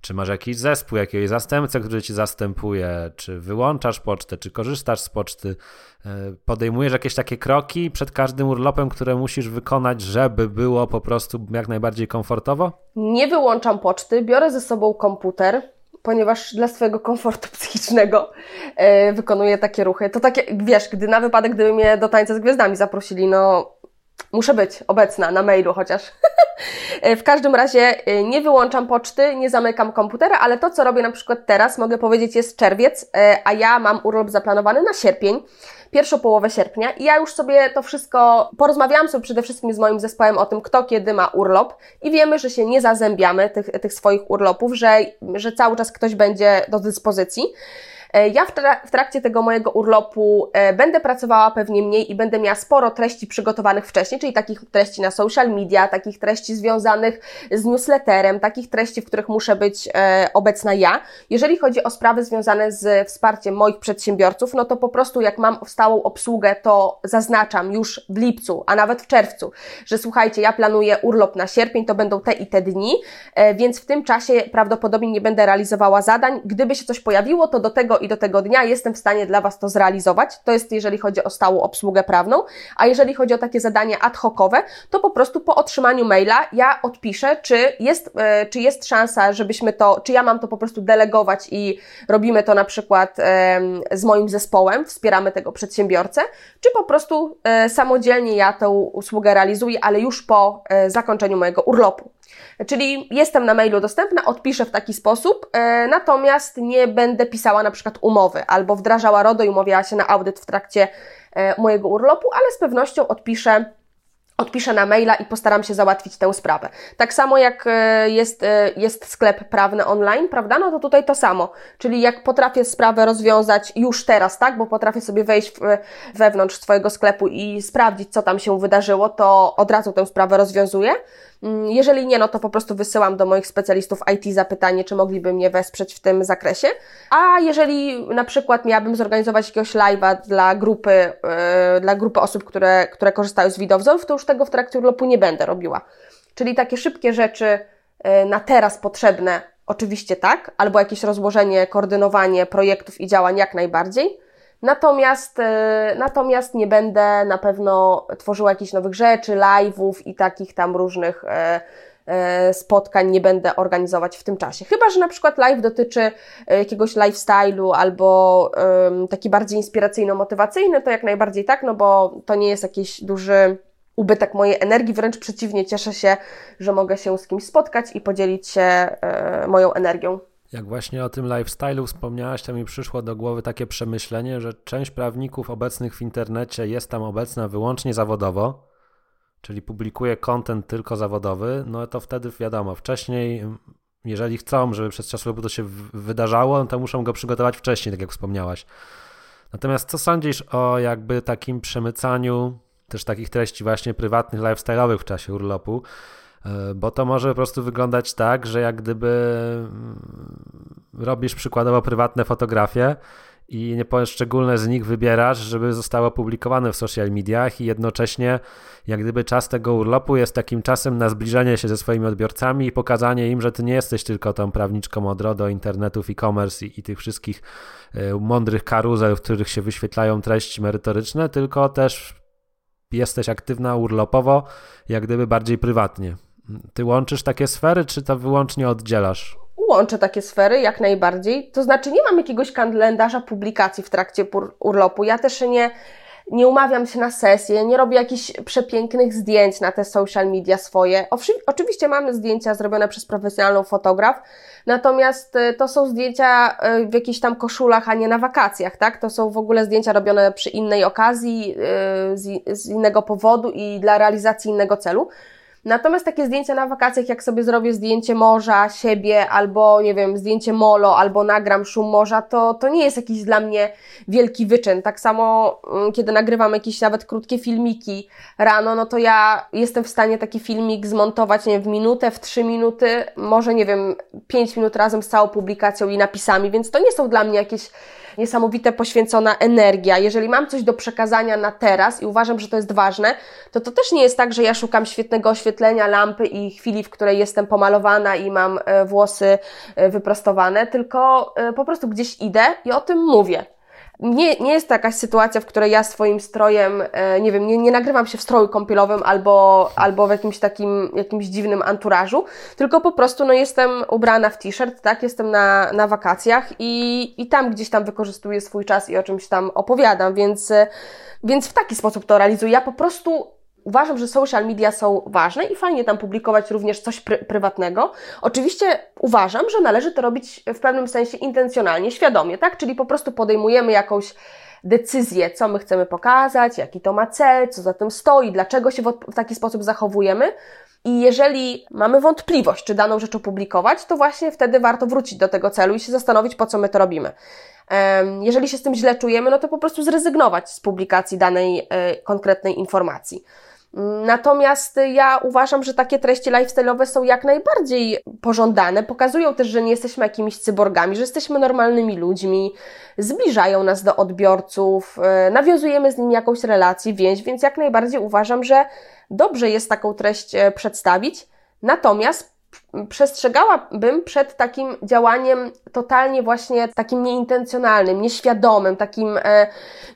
Czy masz jakiś zespół, jakiegoś zastępcę, który ci zastępuje? Czy wyłączasz pocztę, czy korzystasz z poczty? E, podejmujesz jakieś takie kroki przed każdym urlopem, które musisz wykonać, żeby było po prostu jak najbardziej komfortowo? Nie wyłączam poczty, biorę ze sobą komputer, ponieważ dla swojego komfortu psychicznego yy, wykonuję takie ruchy. To takie, wiesz, gdy na wypadek, gdyby mnie do tańca z gwiazdami zaprosili, no muszę być obecna na mailu chociaż. W każdym razie e, nie wyłączam poczty, nie zamykam komputera, ale to, co robię na przykład teraz, mogę powiedzieć, jest czerwiec, e, a ja mam urlop zaplanowany na sierpień pierwszą połowę sierpnia i ja już sobie to wszystko, porozmawiałam sobie przede wszystkim z moim zespołem o tym, kto kiedy ma urlop i wiemy, że się nie zazębiamy tych, tych swoich urlopów, że, że cały czas ktoś będzie do dyspozycji. E, ja w trakcie tego mojego urlopu e, będę pracowała pewnie mniej i będę miała sporo treści przygotowanych wcześniej, czyli takich treści na social media, takich treści związanych z newsletterem, takich treści, w których muszę być e, obecna ja. Jeżeli chodzi o sprawy związane z wsparciem moich przedsiębiorców, no to po prostu jak mam stałą obsługę, to zaznaczam już w lipcu, a nawet w czerwcu, że słuchajcie, ja planuję urlop na sierpień, to będą te i te dni, więc w tym czasie prawdopodobnie nie będę realizowała zadań. Gdyby się coś pojawiło, to do tego i do tego dnia jestem w stanie dla Was to zrealizować. To jest jeżeli chodzi o stałą obsługę prawną, a jeżeli chodzi o takie zadania ad hocowe, to po prostu po otrzymaniu maila ja odpiszę, czy jest, e, czy jest szansa, żebyśmy to, czy ja mam to po prostu delegować i robimy to na przykład z moim zespołem, wspieramy tego przedsiębiorcę, czy po prostu e, samodzielnie ja tę usługę realizuję, ale już po e, zakończeniu mojego urlopu. Czyli jestem na mailu dostępna, odpiszę w taki sposób, e, natomiast nie będę pisała na przykład umowy albo wdrażała RODO i umawiała się na audyt w trakcie e, mojego urlopu, ale z pewnością odpiszę odpiszę na maila i postaram się załatwić tę sprawę. Tak samo jak e, jest, jest sklep prawny online, prawda? No to tutaj to samo. Czyli jak potrafię sprawę rozwiązać już teraz, tak? Bo potrafię sobie wejść w, wewnątrz swojego sklepu i sprawdzić, co tam się wydarzyło, to od razu tę sprawę rozwiązuję. Mm, jeżeli nie, no to po prostu wysyłam do moich specjalistów IT zapytanie, czy mogliby mnie wesprzeć w tym zakresie. A jeżeli na przykład miałabym zorganizować jakiegoś live'a dla grupy, yy, dla grupy osób, które, które korzystają z widowzorów, to już tego w trakcie urlopu nie będę robiła. Czyli takie szybkie rzeczy yy, na teraz potrzebne, oczywiście tak, albo jakieś rozłożenie, koordynowanie projektów i działań jak najbardziej. Natomiast, e, natomiast nie będę na pewno tworzyła jakichś nowych rzeczy, live'ów i takich tam różnych e, e, spotkań nie będę organizować w tym czasie. Chyba, że na przykład live dotyczy jakiegoś lifestyle'u albo taki bardziej inspiracyjno-motywacyjny, to jak najbardziej tak, no bo to nie jest jakiś duży ubytek mojej energii, wręcz przeciwnie, cieszę się, że mogę się z kimś spotkać i podzielić się moją energią. Jak właśnie o tym lifestyle'u wspomniałaś, to mi przyszło do głowy takie przemyślenie, że część prawników obecnych w internecie jest tam obecna wyłącznie zawodowo, czyli publikuje kontent tylko zawodowy, no to wtedy wiadomo, wcześniej, jeżeli chcą, żeby przez czas to się wydarzało, no to muszą go przygotować wcześniej, tak jak wspomniałaś. Natomiast co sądzisz o jakby takim przemycaniu też takich treści właśnie prywatnych, lifestyle'owych w czasie urlopu? E, bo to może po prostu wyglądać tak, że jak gdyby mm, robisz przykładowo prywatne fotografie i poszczególne z nich wybierasz, żeby zostały opublikowane w social mediach i jednocześnie jak gdyby czas tego urlopu jest takim czasem na zbliżenie się ze swoimi odbiorcami i pokazanie im, że ty nie jesteś tylko tą prawniczką od RODO, internetów, e-commerce i, i tych wszystkich y, mądrych karuzel, w których się wyświetlają treści merytoryczne, tylko też jesteś aktywna urlopowo, jak gdyby bardziej prywatnie. Ty łączysz takie sfery, czy to wyłącznie oddzielasz? Łączę takie sfery jak najbardziej. To znaczy, nie mam jakiegoś kalendarza publikacji w trakcie urlopu. Ja też nie, nie umawiam się na sesję, nie robię jakichś przepięknych zdjęć na te social media swoje. Oczywiście mamy zdjęcia zrobione przez profesjonalną fotograf, natomiast e, to są zdjęcia e, w jakichś tam koszulach, a nie na wakacjach, tak? To są w ogóle zdjęcia robione przy innej okazji, e, z innego powodu i dla realizacji innego celu. Natomiast takie zdjęcia na wakacjach, jak sobie zrobię zdjęcie morza, siebie, albo nie wiem, zdjęcie molo, albo nagram szum morza, to, to nie jest jakiś dla mnie wielki wyczyn. Tak samo, mm, kiedy nagrywam jakieś nawet krótkie filmiki rano, no to ja jestem w stanie taki filmik zmontować, nie wiem, w minutę, w trzy minuty, może nie wiem, pięć minut razem z całą publikacją i napisami, więc to nie są dla mnie jakieś niesamowite poświęcona energia. Jeżeli mam coś do przekazania na teraz i uważam, że to jest ważne, to to też nie jest tak, że ja szukam świetnego oświetlenia, lampy i chwili, w której jestem pomalowana i mam e, włosy e, wyprostowane, tylko e, po prostu gdzieś idę i o tym mówię nie, nie jest to jakaś sytuacja, w której ja swoim strojem, e, nie wiem, nie, nie nagrywam się w stroju kąpielowym albo, albo w jakimś takim, jakimś dziwnym anturażu, tylko po prostu, no, jestem ubrana w t-shirt, tak, jestem na, na wakacjach i, i tam gdzieś tam wykorzystuję swój czas i o czymś tam opowiadam, więc, więc w taki sposób to realizuję. Ja po prostu Uważam, że social media są ważne i fajnie tam publikować również coś pr prywatnego. Oczywiście uważam, że należy to robić w pewnym sensie intencjonalnie, świadomie, tak? Czyli po prostu podejmujemy jakąś decyzję, co my chcemy pokazać, jaki to ma cel, co za tym stoi, dlaczego się w, w taki sposób zachowujemy. I jeżeli mamy wątpliwość, czy daną rzecz opublikować, to właśnie wtedy warto wrócić do tego celu i się zastanowić, po co my to robimy. Jeżeli się z tym źle czujemy, no to po prostu zrezygnować z publikacji danej e, konkretnej informacji. Natomiast ja uważam, że takie treści lifestyle'owe są jak najbardziej pożądane. Pokazują też, że nie jesteśmy jakimiś cyborgami, że jesteśmy normalnymi ludźmi, zbliżają nas do odbiorców, e, nawiązujemy z nimi jakąś relację, więź, więc jak najbardziej uważam, że dobrze jest taką treść e, przedstawić. Natomiast przestrzegałabym przed takim działaniem totalnie właśnie takim nieintencjonalnym, nieświadomym, takim, e,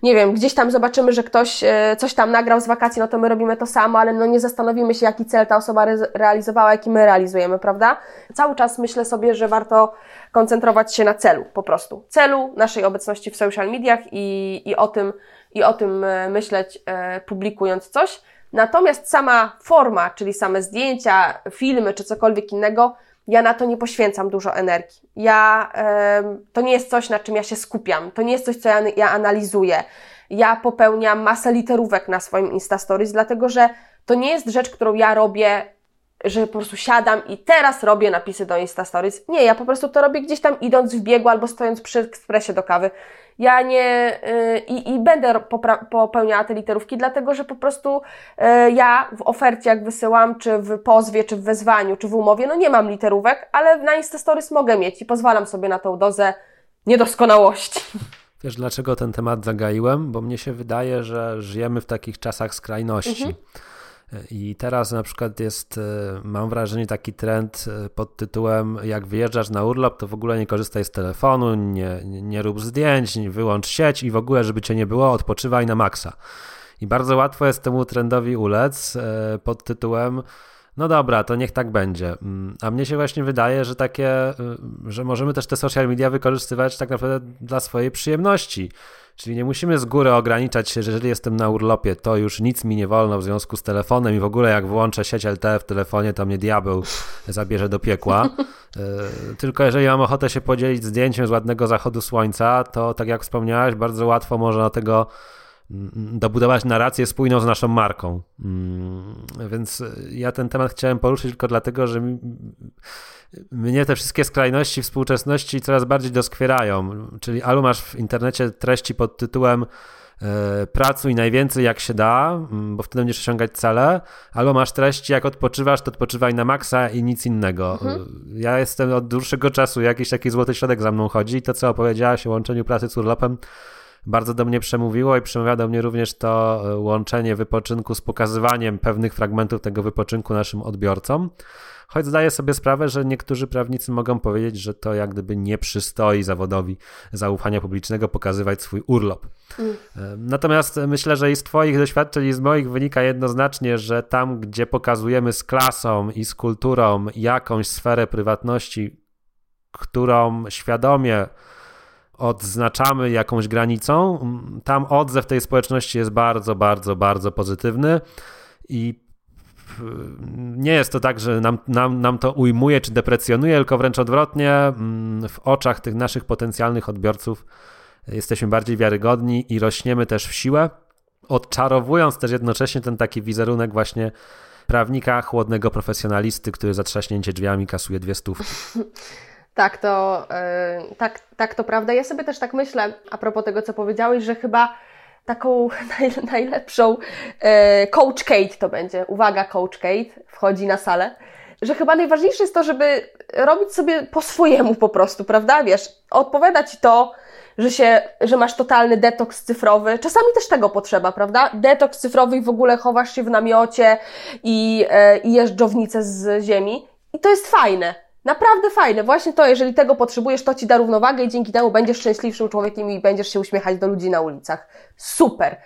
nie wiem, gdzieś tam zobaczymy, że ktoś e, coś tam nagrał z wakacji, no to my robimy to samo, ale no nie zastanowimy się, jaki cel ta osoba realizowała, jaki my realizujemy, prawda? Cały czas myślę sobie, że warto koncentrować się na celu, po prostu. Celu naszej obecności w social mediach i, i o tym, i o tym e, myśleć, publikując coś. Natomiast sama forma, czyli same zdjęcia, filmy czy cokolwiek innego, ja na to nie poświęcam dużo energii. Ja, to nie jest coś, na czym ja się skupiam. To nie jest coś, co ja, ja analizuję. Ja popełniam masę literówek na swoim Insta Stories, dlatego że to nie jest rzecz, którą ja robię, że po prostu siadam i teraz robię napisy do Insta Stories. Nie, ja po prostu to robię gdzieś tam idąc w biegu albo stojąc przy ekspresie do kawy. Ja nie yy, i, i będę popełniała te literówki, dlatego że po prostu yy, ja w ofercie, jak wysyłam, czy w pozwie, czy w wezwaniu, czy w umowie, no nie mam literówek, ale na Instastories mogę mieć i pozwalam sobie na tą dozę niedoskonałości. Wiesz, dlaczego ten temat zagaiłem? Bo mnie się wydaje, że żyjemy w takich czasach skrajności. Mhm i teraz na przykład jest, e, mam wrażenie, taki trend e, pod tytułem: Jak wyjeżdżasz na urlop, to w ogóle nie korzystaj z telefonu, nie, nie rób zdjęć, nie wyłącz sieć i w ogóle, żeby cię nie było, odpoczywaj na maksa. I bardzo łatwo jest temu trendowi ulec e, pod tytułem: No dobra, to niech tak będzie. Mm, a mnie się właśnie wydaje, że takie, że możemy też te social media wykorzystywać tak naprawdę dla swojej przyjemności Czyli nie musimy z góry ograniczać się, że jeżeli jestem na urlopie, to już nic mi nie wolno w związku z telefonem i w ogóle jak włączę sieć LTE w telefonie, to mnie diabeł zabierze do piekła. E, tylko jeżeli mam ochotę się podzielić zdjęciem z ładnego zachodu słońca, to tak jak wspomniałeś, bardzo łatwo można tego dobudować narrację spójną z naszą marką. Więc ja ten temat chciałem poruszyć tylko dlatego, że mnie te wszystkie skrajności współczesności coraz bardziej doskwierają. Czyli albo masz w internecie treści pod tytułem e, pracuj najwięcej jak się da, mm, bo wtedy będziesz osiągać cele, albo masz treści jak odpoczywasz, to odpoczywaj na maksa i nic innego. Mhm. Ja jestem od dłuższego czasu, jakiś taki złoty środek za mną chodzi i to, co opowiedziałaś o łączeniu pracy z urlopem, bardzo do mnie przemówiło i przemawia do mnie również to e, łączenie wypoczynku z pokazywaniem pewnych fragmentów tego wypoczynku naszym odbiorcom. Choć zdaję sobie sprawę, że niektórzy prawnicy mogą powiedzieć, że to jak gdyby nie przystoi zawodowi zaufania publicznego pokazywać swój urlop. Mm. Natomiast myślę, że i z Twoich doświadczeń, i z moich wynika jednoznacznie, że tam, gdzie pokazujemy z klasą i z kulturą jakąś sferę prywatności, którą świadomie odznaczamy jakąś granicą, tam odzew tej społeczności jest bardzo, bardzo, bardzo pozytywny i nie jest to tak, że nam, nam, nam to ujmuje czy deprecjonuje, tylko wręcz odwrotnie, mm, w oczach tych naszych potencjalnych odbiorców jesteśmy bardziej wiarygodni i rośniemy też w siłę, odczarowując też jednocześnie ten taki wizerunek właśnie prawnika, chłodnego profesjonalisty, który za trzaśnięcie drzwiami kasuje dwie stówki. Tak, to, yy, tak, tak, to prawda. Ja sobie też tak myślę, a propos tego, co powiedziałeś, że chyba taką naj, najlepszą e, Coach Kate to będzie. Uwaga, Coach Kate wchodzi na salę. Że chyba najważniejsze jest to, żeby robić sobie po swojemu po prostu, prawda? Wiesz, odpowiada ci to, że, się, że masz totalny detoks cyfrowy. Czasami też tego potrzeba, prawda? Detoks cyfrowy i w ogóle chowasz się w namiocie i, e, i jesz dżownicę z ziemi. I to jest fajne. Naprawdę fajne. Właśnie to, jeżeli tego potrzebujesz, to ci da równowagę i dzięki temu będziesz szczęśliwszym człowiekiem i będziesz się uśmiechać do ludzi na ulicach. Super.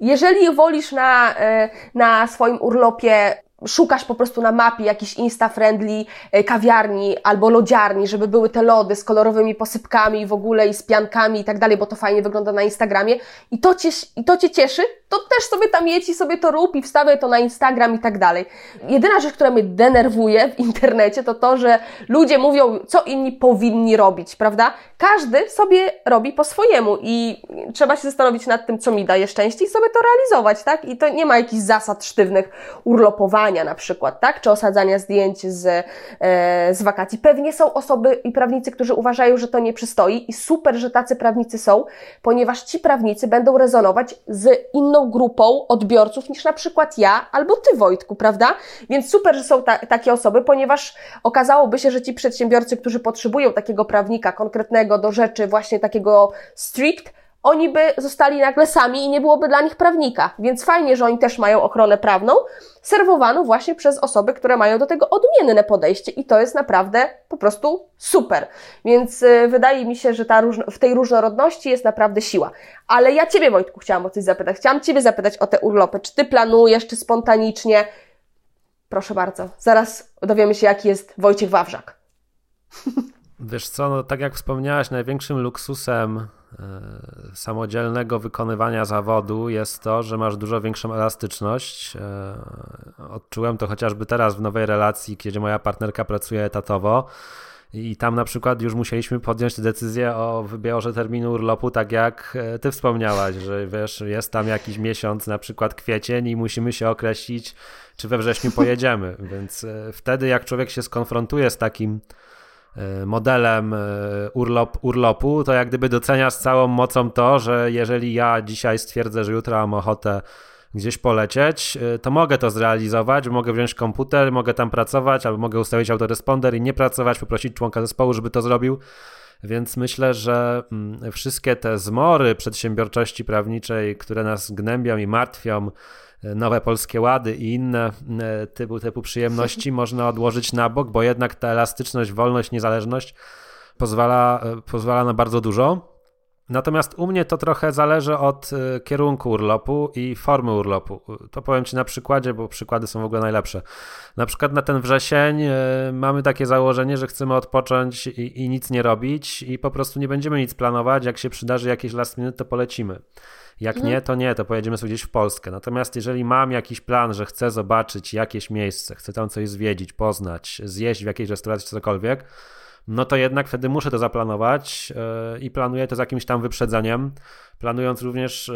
Jeżeli wolisz na, e, na swoim urlopie szukasz po prostu na mapie jakiś insta-friendly e, kawiarni albo lodziarni, żeby były te lody z kolorowymi posypkami w ogóle i z piankami i tak dalej, bo to fajnie wygląda na Instagramie i to cię, i to cię cieszy, to też sobie tam jedź i sobie to rób i wstawiaj to na Instagram i tak dalej. Jedyna rzecz, która mnie denerwuje w internecie, to to, że ludzie mówią, co inni powinni robić, prawda? Każdy sobie robi po swojemu i trzeba się zastanowić nad tym, co mi daje szczęście i sobie to realizować, tak? I to nie ma jakichś zasad sztywnych urlopowania na przykład, tak? Czy osadzania zdjęć z, e, z wakacji. Pewnie są osoby i prawnicy, którzy uważają, że to nie przystoi i super, że tacy prawnicy są, ponieważ ci prawnicy będą rezonować z inną grupą odbiorców niż na przykład ja albo ty, Wojtku, prawda? Więc super, że są ta, takie osoby, ponieważ okazałoby się, że ci przedsiębiorcy, którzy potrzebują takiego prawnika konkretnego do rzeczy, właśnie takiego strict, oni by zostali nagle sami i nie byłoby dla nich prawnika. Więc fajnie, że oni też mają ochronę prawną, serwowaną właśnie przez osoby, które mają do tego odmienne podejście i to jest naprawdę po prostu super. Więc y, wydaje mi się, że ta w tej różnorodności jest naprawdę siła. Ale ja Ciebie, Wojtku, chciałam o coś zapytać. Chciałam Ciebie zapytać o te urlopy. Czy Ty planujesz, czy spontanicznie? Proszę bardzo. Zaraz dowiemy się, jaki jest Wojciech Wawrzak. Wiesz co, no, tak jak wspomniałaś, największym luksusem e, samodzielnego wykonywania zawodu jest to, że masz dużo większą elastyczność. E, odczułem to chociażby teraz w nowej relacji, kiedy moja partnerka pracuje etatowo. I tam na przykład już musieliśmy podjąć decyzję o wybiorze terminu urlopu, tak jak e, ty wspomniałaś, że wiesz, jest tam jakiś miesiąc, na przykład kwiecień i musimy się określić, czy we wrześniu pojedziemy. Więc wtedy jak człowiek się skonfrontuje z takim modelem e, urlop, urlopu, to jak gdyby docenia z całą mocą to, że jeżeli ja dzisiaj stwierdzę, że jutro mam ochotę gdzieś polecieć, e, to mogę to zrealizować, mogę wziąć komputer, mogę tam pracować, albo mogę ustawić autoresponder i nie pracować, poprosić członka zespołu, żeby to zrobił. Więc myślę, że mm, wszystkie te zmory przedsiębiorczości prawniczej, które nas gnębią i martwią, nowe polskie łady i inne e, typu, typu przyjemności można odłożyć na bok, bo jednak ta elastyczność, wolność, niezależność pozwala, e, pozwala na bardzo dużo. Natomiast u mnie to trochę zależy od e, kierunku urlopu i formy urlopu. To powiem Ci na przykładzie, bo przykłady są w ogóle najlepsze. Na przykład na ten wrzesień mamy takie założenie, że chcemy odpocząć i, i nic nie robić i po prostu nie będziemy nic planować. Jak się przydarzy jakieś last minute, to polecimy. Jak mhm. nie, to nie, to pojedziemy sobie gdzieś w Polskę. Natomiast jeżeli mam jakiś plan, że chcę zobaczyć jakieś miejsce, chcę tam coś zwiedzić, poznać, zjeść w jakiejś restauracji czy cokolwiek, no to jednak wtedy muszę to zaplanować yy, i planuję to z jakimś tam wyprzedzeniem, planując również,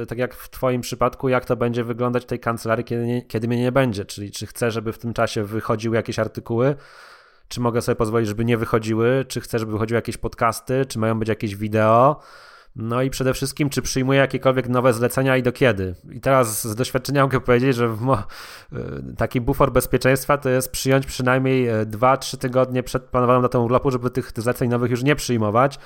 yy, tak jak w Twoim przypadku, jak to będzie wyglądać w tej kancelarii, kiedy, nie, kiedy mnie nie będzie, czyli czy chcę, żeby w tym czasie wychodziły jakieś artykuły, czy mogę sobie pozwolić, żeby nie wychodziły, czy chcę, żeby wychodziły jakieś podcasty, czy mają być jakieś wideo, no i przede wszystkim, czy przyjmuję jakiekolwiek nowe zlecenia i do kiedy? I teraz z doświadczenia mogę powiedzieć, że y, taki bufor bezpieczeństwa to jest przyjąć przynajmniej 2-3 e, tygodnie przed planowaną datą urlopu, żeby tych zleceń nowych już nie przyjmować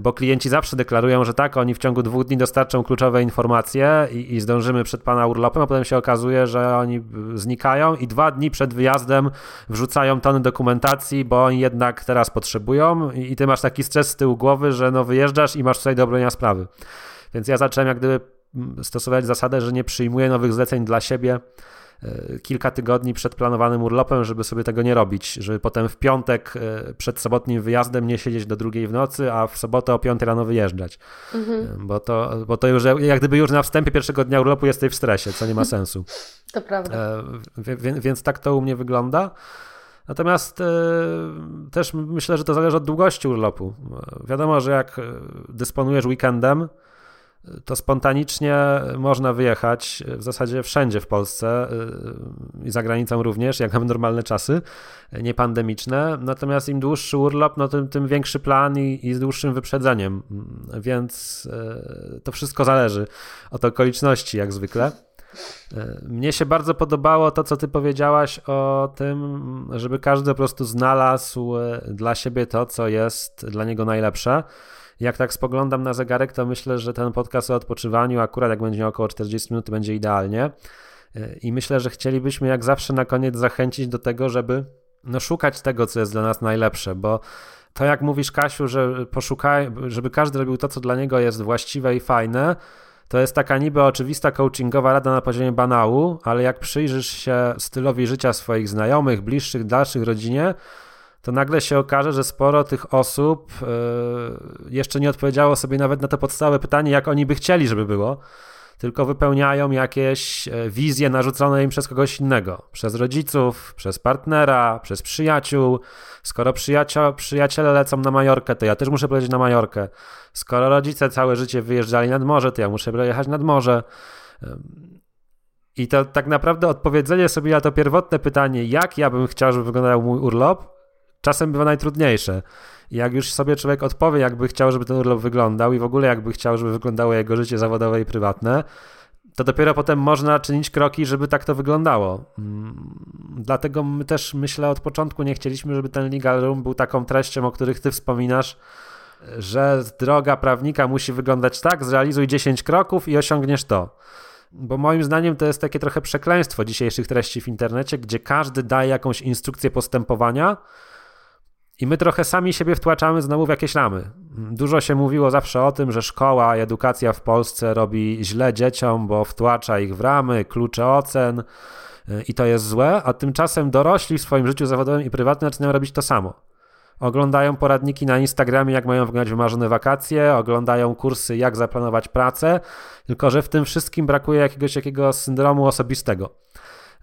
bo klienci zawsze deklarują, że tak, oni w ciągu dwóch dni dostarczą kluczowe informacje i, i zdążymy przed pana urlopem, a potem się okazuje, że oni znikają i dwa dni przed wyjazdem wrzucają tony dokumentacji, bo oni jednak teraz potrzebują i, i ty masz taki stres z tyłu głowy, że no wyjeżdżasz i masz tutaj do obronienia sprawy. Więc ja zacząłem jak gdyby stosować zasadę, że nie przyjmuję nowych zleceń dla siebie, E, kilka tygodni przed planowanym urlopem, żeby sobie tego nie robić, żeby potem w piątek e, przed sobotnim wyjazdem nie siedzieć do drugiej w nocy, a w sobotę o piątej rano wyjeżdżać. Mhm. E, bo, to, bo to już, jak gdyby już na wstępie pierwszego dnia urlopu jesteś w stresie, co nie ma sensu. To prawda. Więc, więc tak to u mnie wygląda. Natomiast też myślę, że to zależy od długości urlopu. Wiadomo, że jak dysponujesz weekendem, to spontanicznie można wyjechać w zasadzie wszędzie w Polsce y, i za granicą również, jak mamy normalne czasy, niepandemiczne. Natomiast im dłuższy urlop, no tym, tym większy plan i, i z dłuższym wyprzedzeniem. Więc y, to wszystko zależy od okoliczności, jak zwykle. Mnie się bardzo podobało to, co ty powiedziałaś o tym, żeby każdy po prostu znalazł dla siebie to, co jest dla niego najlepsze jak tak spoglądam na zegarek, to myślę, że ten podcast o odpoczywaniu, akurat jak będzie około 40 minut, będzie idealnie. I myślę, że chcielibyśmy jak zawsze na koniec zachęcić do tego, żeby no, szukać tego, co jest dla nas najlepsze, bo to jak mówisz, Kasiu, że poszukaj, żeby każdy robił to, co dla niego jest właściwe i fajne, to jest taka niby oczywista coachingowa rada na poziomie banału, ale jak przyjrzysz się stylowi życia swoich znajomych, bliższych, dalszych rodzinie, to nagle się okaże, że sporo tych osób e, jeszcze nie odpowiedziało sobie nawet na to podstawowe pytanie, jak oni by chcieli, żeby było, tylko wypełniają jakieś e, wizje narzucone im przez kogoś innego, przez rodziców, przez partnera, przez przyjaciół. Skoro przyjacio- przyjaciele lecą na Majorkę, to ja też muszę polecieć na Majorkę. Skoro rodzice całe życie wyjeżdżali nad morze, to ja muszę jechać nad morze. I to tak naprawdę odpowiedzenie sobie na to pierwotne pytanie, jak ja bym chciał, żeby wyglądał mój urlop, czasem bywa najtrudniejsze. Jak już sobie człowiek odpowie, jakby chciał, żeby ten urlop wyglądał i w ogóle jakby chciał, żeby wyglądało jego życie zawodowe i prywatne, to dopiero potem można czynić kroki, żeby tak to wyglądało. Mm, dlatego my też myślę od początku nie chcieliśmy, żeby ten legal room był taką treścią, o których ty wspominasz, że droga prawnika musi wyglądać tak, zrealizuj 10 kroków i osiągniesz to. Bo moim zdaniem to jest takie trochę przekleństwo dzisiejszych treści w internecie, gdzie każdy daje jakąś instrukcję postępowania, i my trochę sami siebie wtłaczamy znowu w jakieś ramy. Dużo się mówiło zawsze o tym, że szkoła i edukacja w Polsce robi źle dzieciom, bo wtłacza ich w ramy, klucze ocen y, i to jest złe, a tymczasem dorośli w swoim życiu zawodowym i prywatnym zaczynają robić to samo. Oglądają poradniki na Instagramie, jak mają wyglądać wymarzone wakacje, oglądają kursy, jak zaplanować pracę, tylko że w tym wszystkim brakuje jakiegoś takiego syndromu osobistego.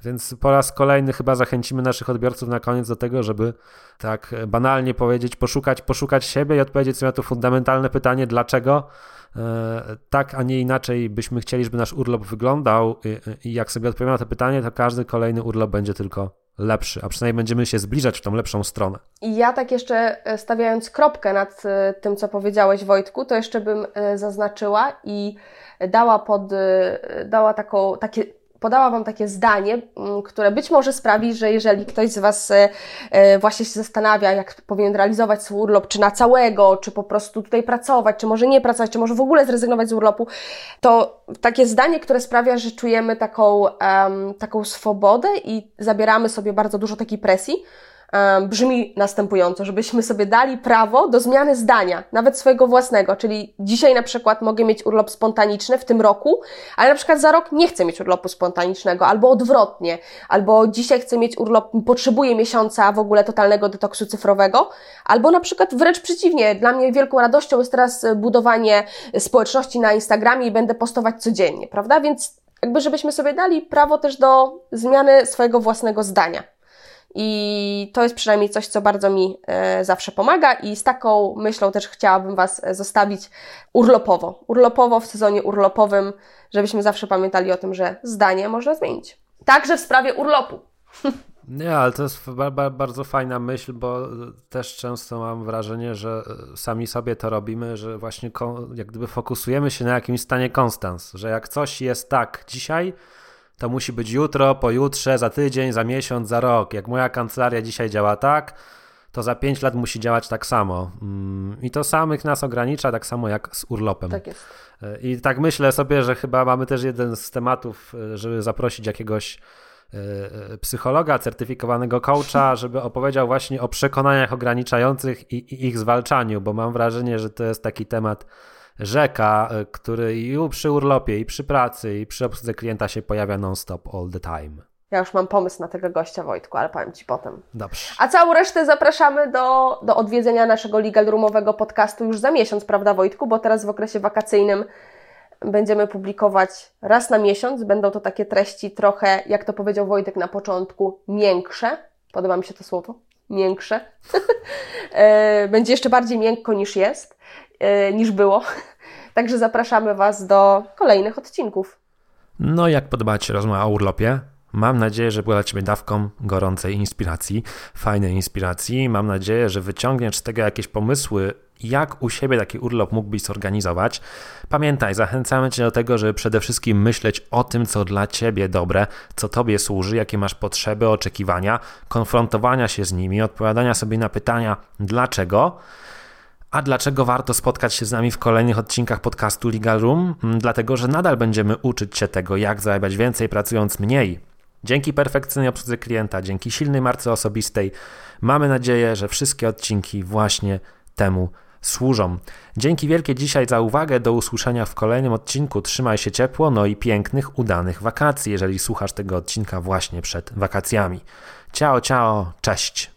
Więc po raz kolejny chyba zachęcimy naszych odbiorców na koniec do tego, żeby tak banalnie powiedzieć, poszukać, poszukać siebie i odpowiedzieć sobie na to fundamentalne pytanie, dlaczego e, tak, a nie inaczej byśmy chcieli, żeby nasz urlop wyglądał i jak sobie odpowiemy na to pytanie, to każdy kolejny urlop będzie tylko lepszy, a przynajmniej będziemy się zbliżać w tą lepszą stronę. I ja tak jeszcze e, stawiając kropkę nad e, tym, co powiedziałeś Wojtku, to jeszcze bym zaznaczyła i dała pod, dała taką, takie podała Wam takie zdanie, mm, które być może sprawi, że jeżeli ktoś z Was e, e, właśnie się zastanawia, jak powinien realizować swój urlop, czy na całego, czy po prostu tutaj pracować, czy może nie pracować, czy może w ogóle zrezygnować z urlopu, to takie zdanie, które sprawia, że czujemy taką, um, taką swobodę i zabieramy sobie bardzo dużo takiej presji, brzmi następująco, żebyśmy sobie dali prawo do zmiany zdania, nawet swojego własnego, czyli dzisiaj na przykład mogę mieć urlop spontaniczny w tym roku, ale na przykład za rok nie chcę mieć urlopu spontanicznego, albo odwrotnie, albo dzisiaj chcę mieć urlop, potrzebuję miesiąca w ogóle totalnego detoksu cyfrowego, albo na przykład wręcz przeciwnie, dla mnie wielką radością jest teraz budowanie społeczności na Instagramie i będę postować codziennie, prawda? Więc jakby żebyśmy sobie dali prawo też do zmiany swojego własnego zdania. I to jest przynajmniej coś, co bardzo mi e, zawsze pomaga, i z taką myślą też chciałabym Was zostawić urlopowo. Urlopowo w sezonie urlopowym, żebyśmy zawsze pamiętali o tym, że zdanie można zmienić. Także w sprawie urlopu. Nie, ale to jest ba ba bardzo fajna myśl, bo też często mam wrażenie, że sami sobie to robimy, że właśnie jak gdyby fokusujemy się na jakimś stanie konstans, że jak coś jest tak dzisiaj, to musi być jutro, pojutrze, za tydzień, za miesiąc, za rok. Jak moja kancelaria dzisiaj działa tak, to za pięć lat musi działać tak samo. Mm, I to samych nas ogranicza, tak samo jak z urlopem. Tak jest. I tak myślę sobie, że chyba mamy też jeden z tematów, żeby zaprosić jakiegoś e, e, psychologa, certyfikowanego coacha, żeby opowiedział właśnie o przekonaniach ograniczających i, i ich zwalczaniu, bo mam wrażenie, że to jest taki temat rzeka, e, który i przy urlopie, i przy pracy, i przy obsłudze klienta się pojawia non-stop all the time. Ja już mam pomysł na tego gościa, Wojtku, ale powiem Ci potem. Dobrze. A całą resztę zapraszamy do, do odwiedzenia naszego Legal Roomowego podcastu już za miesiąc, prawda Wojtku? Bo teraz w okresie wakacyjnym będziemy publikować raz na miesiąc. Będą to takie treści trochę, jak to powiedział Wojtek na początku, miększe. Podoba mi się to słowo. Miększe. E, będzie jeszcze bardziej miękko niż jest, niż było. Także zapraszamy Was do kolejnych odcinków. No, jak podoba Ci się rozmowa o urlopie? Mam nadzieję, że była dla Ciebie dawką gorącej inspiracji, fajnej inspiracji. Mam nadzieję, że wyciągniesz z tego jakieś pomysły, jak u siebie taki urlop mógłbyś zorganizować. Pamiętaj, zachęcamy Cię do tego, żeby przede wszystkim myśleć o tym, co dla Ciebie dobre, co Tobie służy, jakie masz potrzeby, oczekiwania, konfrontowania się z nimi, odpowiadania sobie na pytania dlaczego. A dlaczego warto spotkać się z nami w kolejnych odcinkach podcastu Legal Room? Dlatego, że nadal będziemy uczyć się tego, jak zarabiać więcej pracując mniej. Dzięki perfekcyjnej obsłudze klienta, dzięki silnej marce osobistej, mamy nadzieję, że wszystkie odcinki właśnie temu służą. Dzięki wielkie dzisiaj za uwagę. Do usłyszenia w kolejnym odcinku. Trzymaj się ciepło, no i pięknych, udanych wakacji, jeżeli słuchasz tego odcinka właśnie przed wakacjami. Ciao, ciao, cześć.